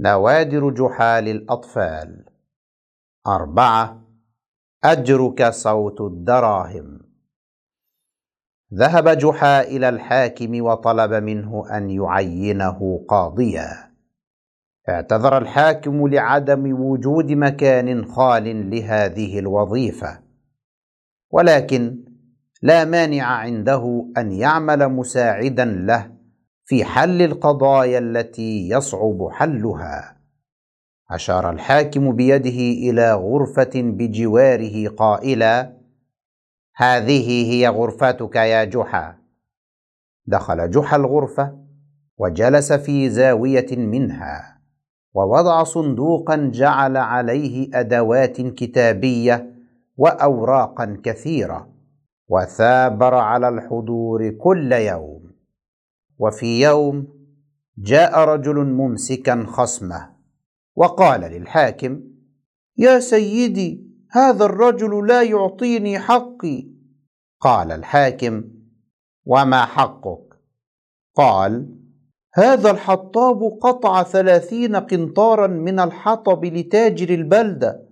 نوادر جحا للأطفال أربعة أجرك صوت الدراهم. ذهب جحا إلى الحاكم وطلب منه أن يعينه قاضيا. اعتذر الحاكم لعدم وجود مكان خال لهذه الوظيفة. ولكن لا مانع عنده أن يعمل مساعدا له في حل القضايا التي يصعب حلها. أشار الحاكم بيده إلى غرفة بجواره قائلا هذه هي غرفتك يا جحا. دخل جحا الغرفة وجلس في زاوية منها ووضع صندوقا جعل عليه أدوات كتابية واوراقا كثيرة وثابر على الحضور كل يوم. وفي يوم جاء رجل ممسكا خصمه وقال للحاكم يا سيدي هذا الرجل لا يعطيني حقي. قال الحاكم وما حقك؟ قال هذا الحطاب قطع ثلاثين قنطارا من الحطب لتاجر البلدة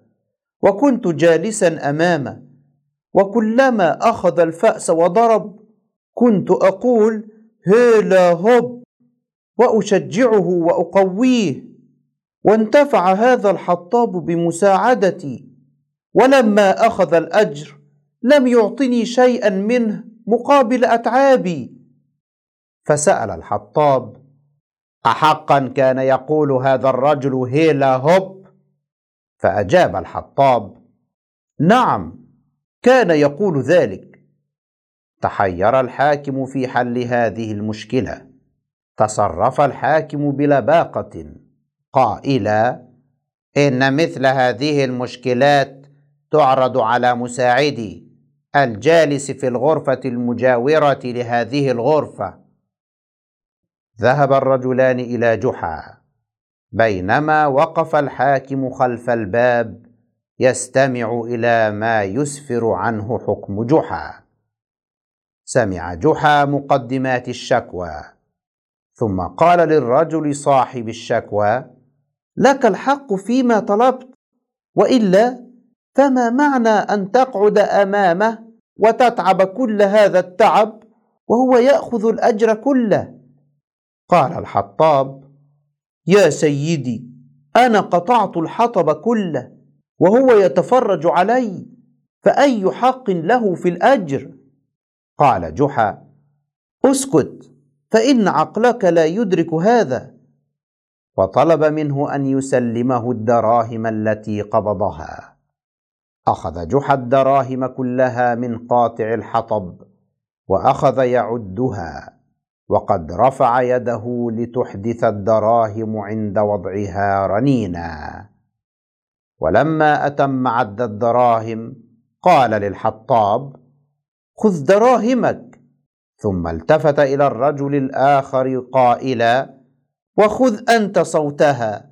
وكنت جالسا أمامه وكلما أخذ الفأس وضرب كنت أقول هيلا هوب وأشجعه وأقويه. وانتفع هذا الحطاب بمساعدتي ولما أخذ الأجر لم يعطني شيئا منه مقابل أتعابي. فسأل الحطاب احقا كان يقول هذا الرجل هيلا هوب؟ فأجاب الحطاب نعم كان يقول ذلك. تحير الحاكم في حل هذه المشكلة. تصرف الحاكم بلباقة. قائلا إن مثل هذه المشكلات تعرض على مساعدي الجالس في الغرفة المجاورة لهذه الغرفة. ذهب الرجلان إلى جحا. بينما وقف الحاكم خلف الباب يستمع إلى ما يسفر عنه حكم جحا. سمع جحا مقدمات الشكوى. ثم قال للرجل صاحب الشكوى لك الحق فيما طلبت وإلا فما معنى أن تقعد أمامه وتتعب كل هذا التعب وهو يأخذ الأجر كله؟ قال الحطاب يا سيدي أنا قطعت الحطب كله وهو يتفرج علي فأي حق له في الأجر؟ قال جحا اسكت فإن عقلك لا يدرك هذا. وطلب منه أن يسلمه الدراهم التي قبضها. أخذ جحا الدراهم كلها من قاطع الحطب وأخذ يعدها وقد رفع يده لتحدث الدراهم عند وضعها رنينا. ولما أتم عد الدراهم قال للحطاب خذ دراهمك. ثم التفت إلى الرجل الآخر قائلا وخذ أنت صوتها.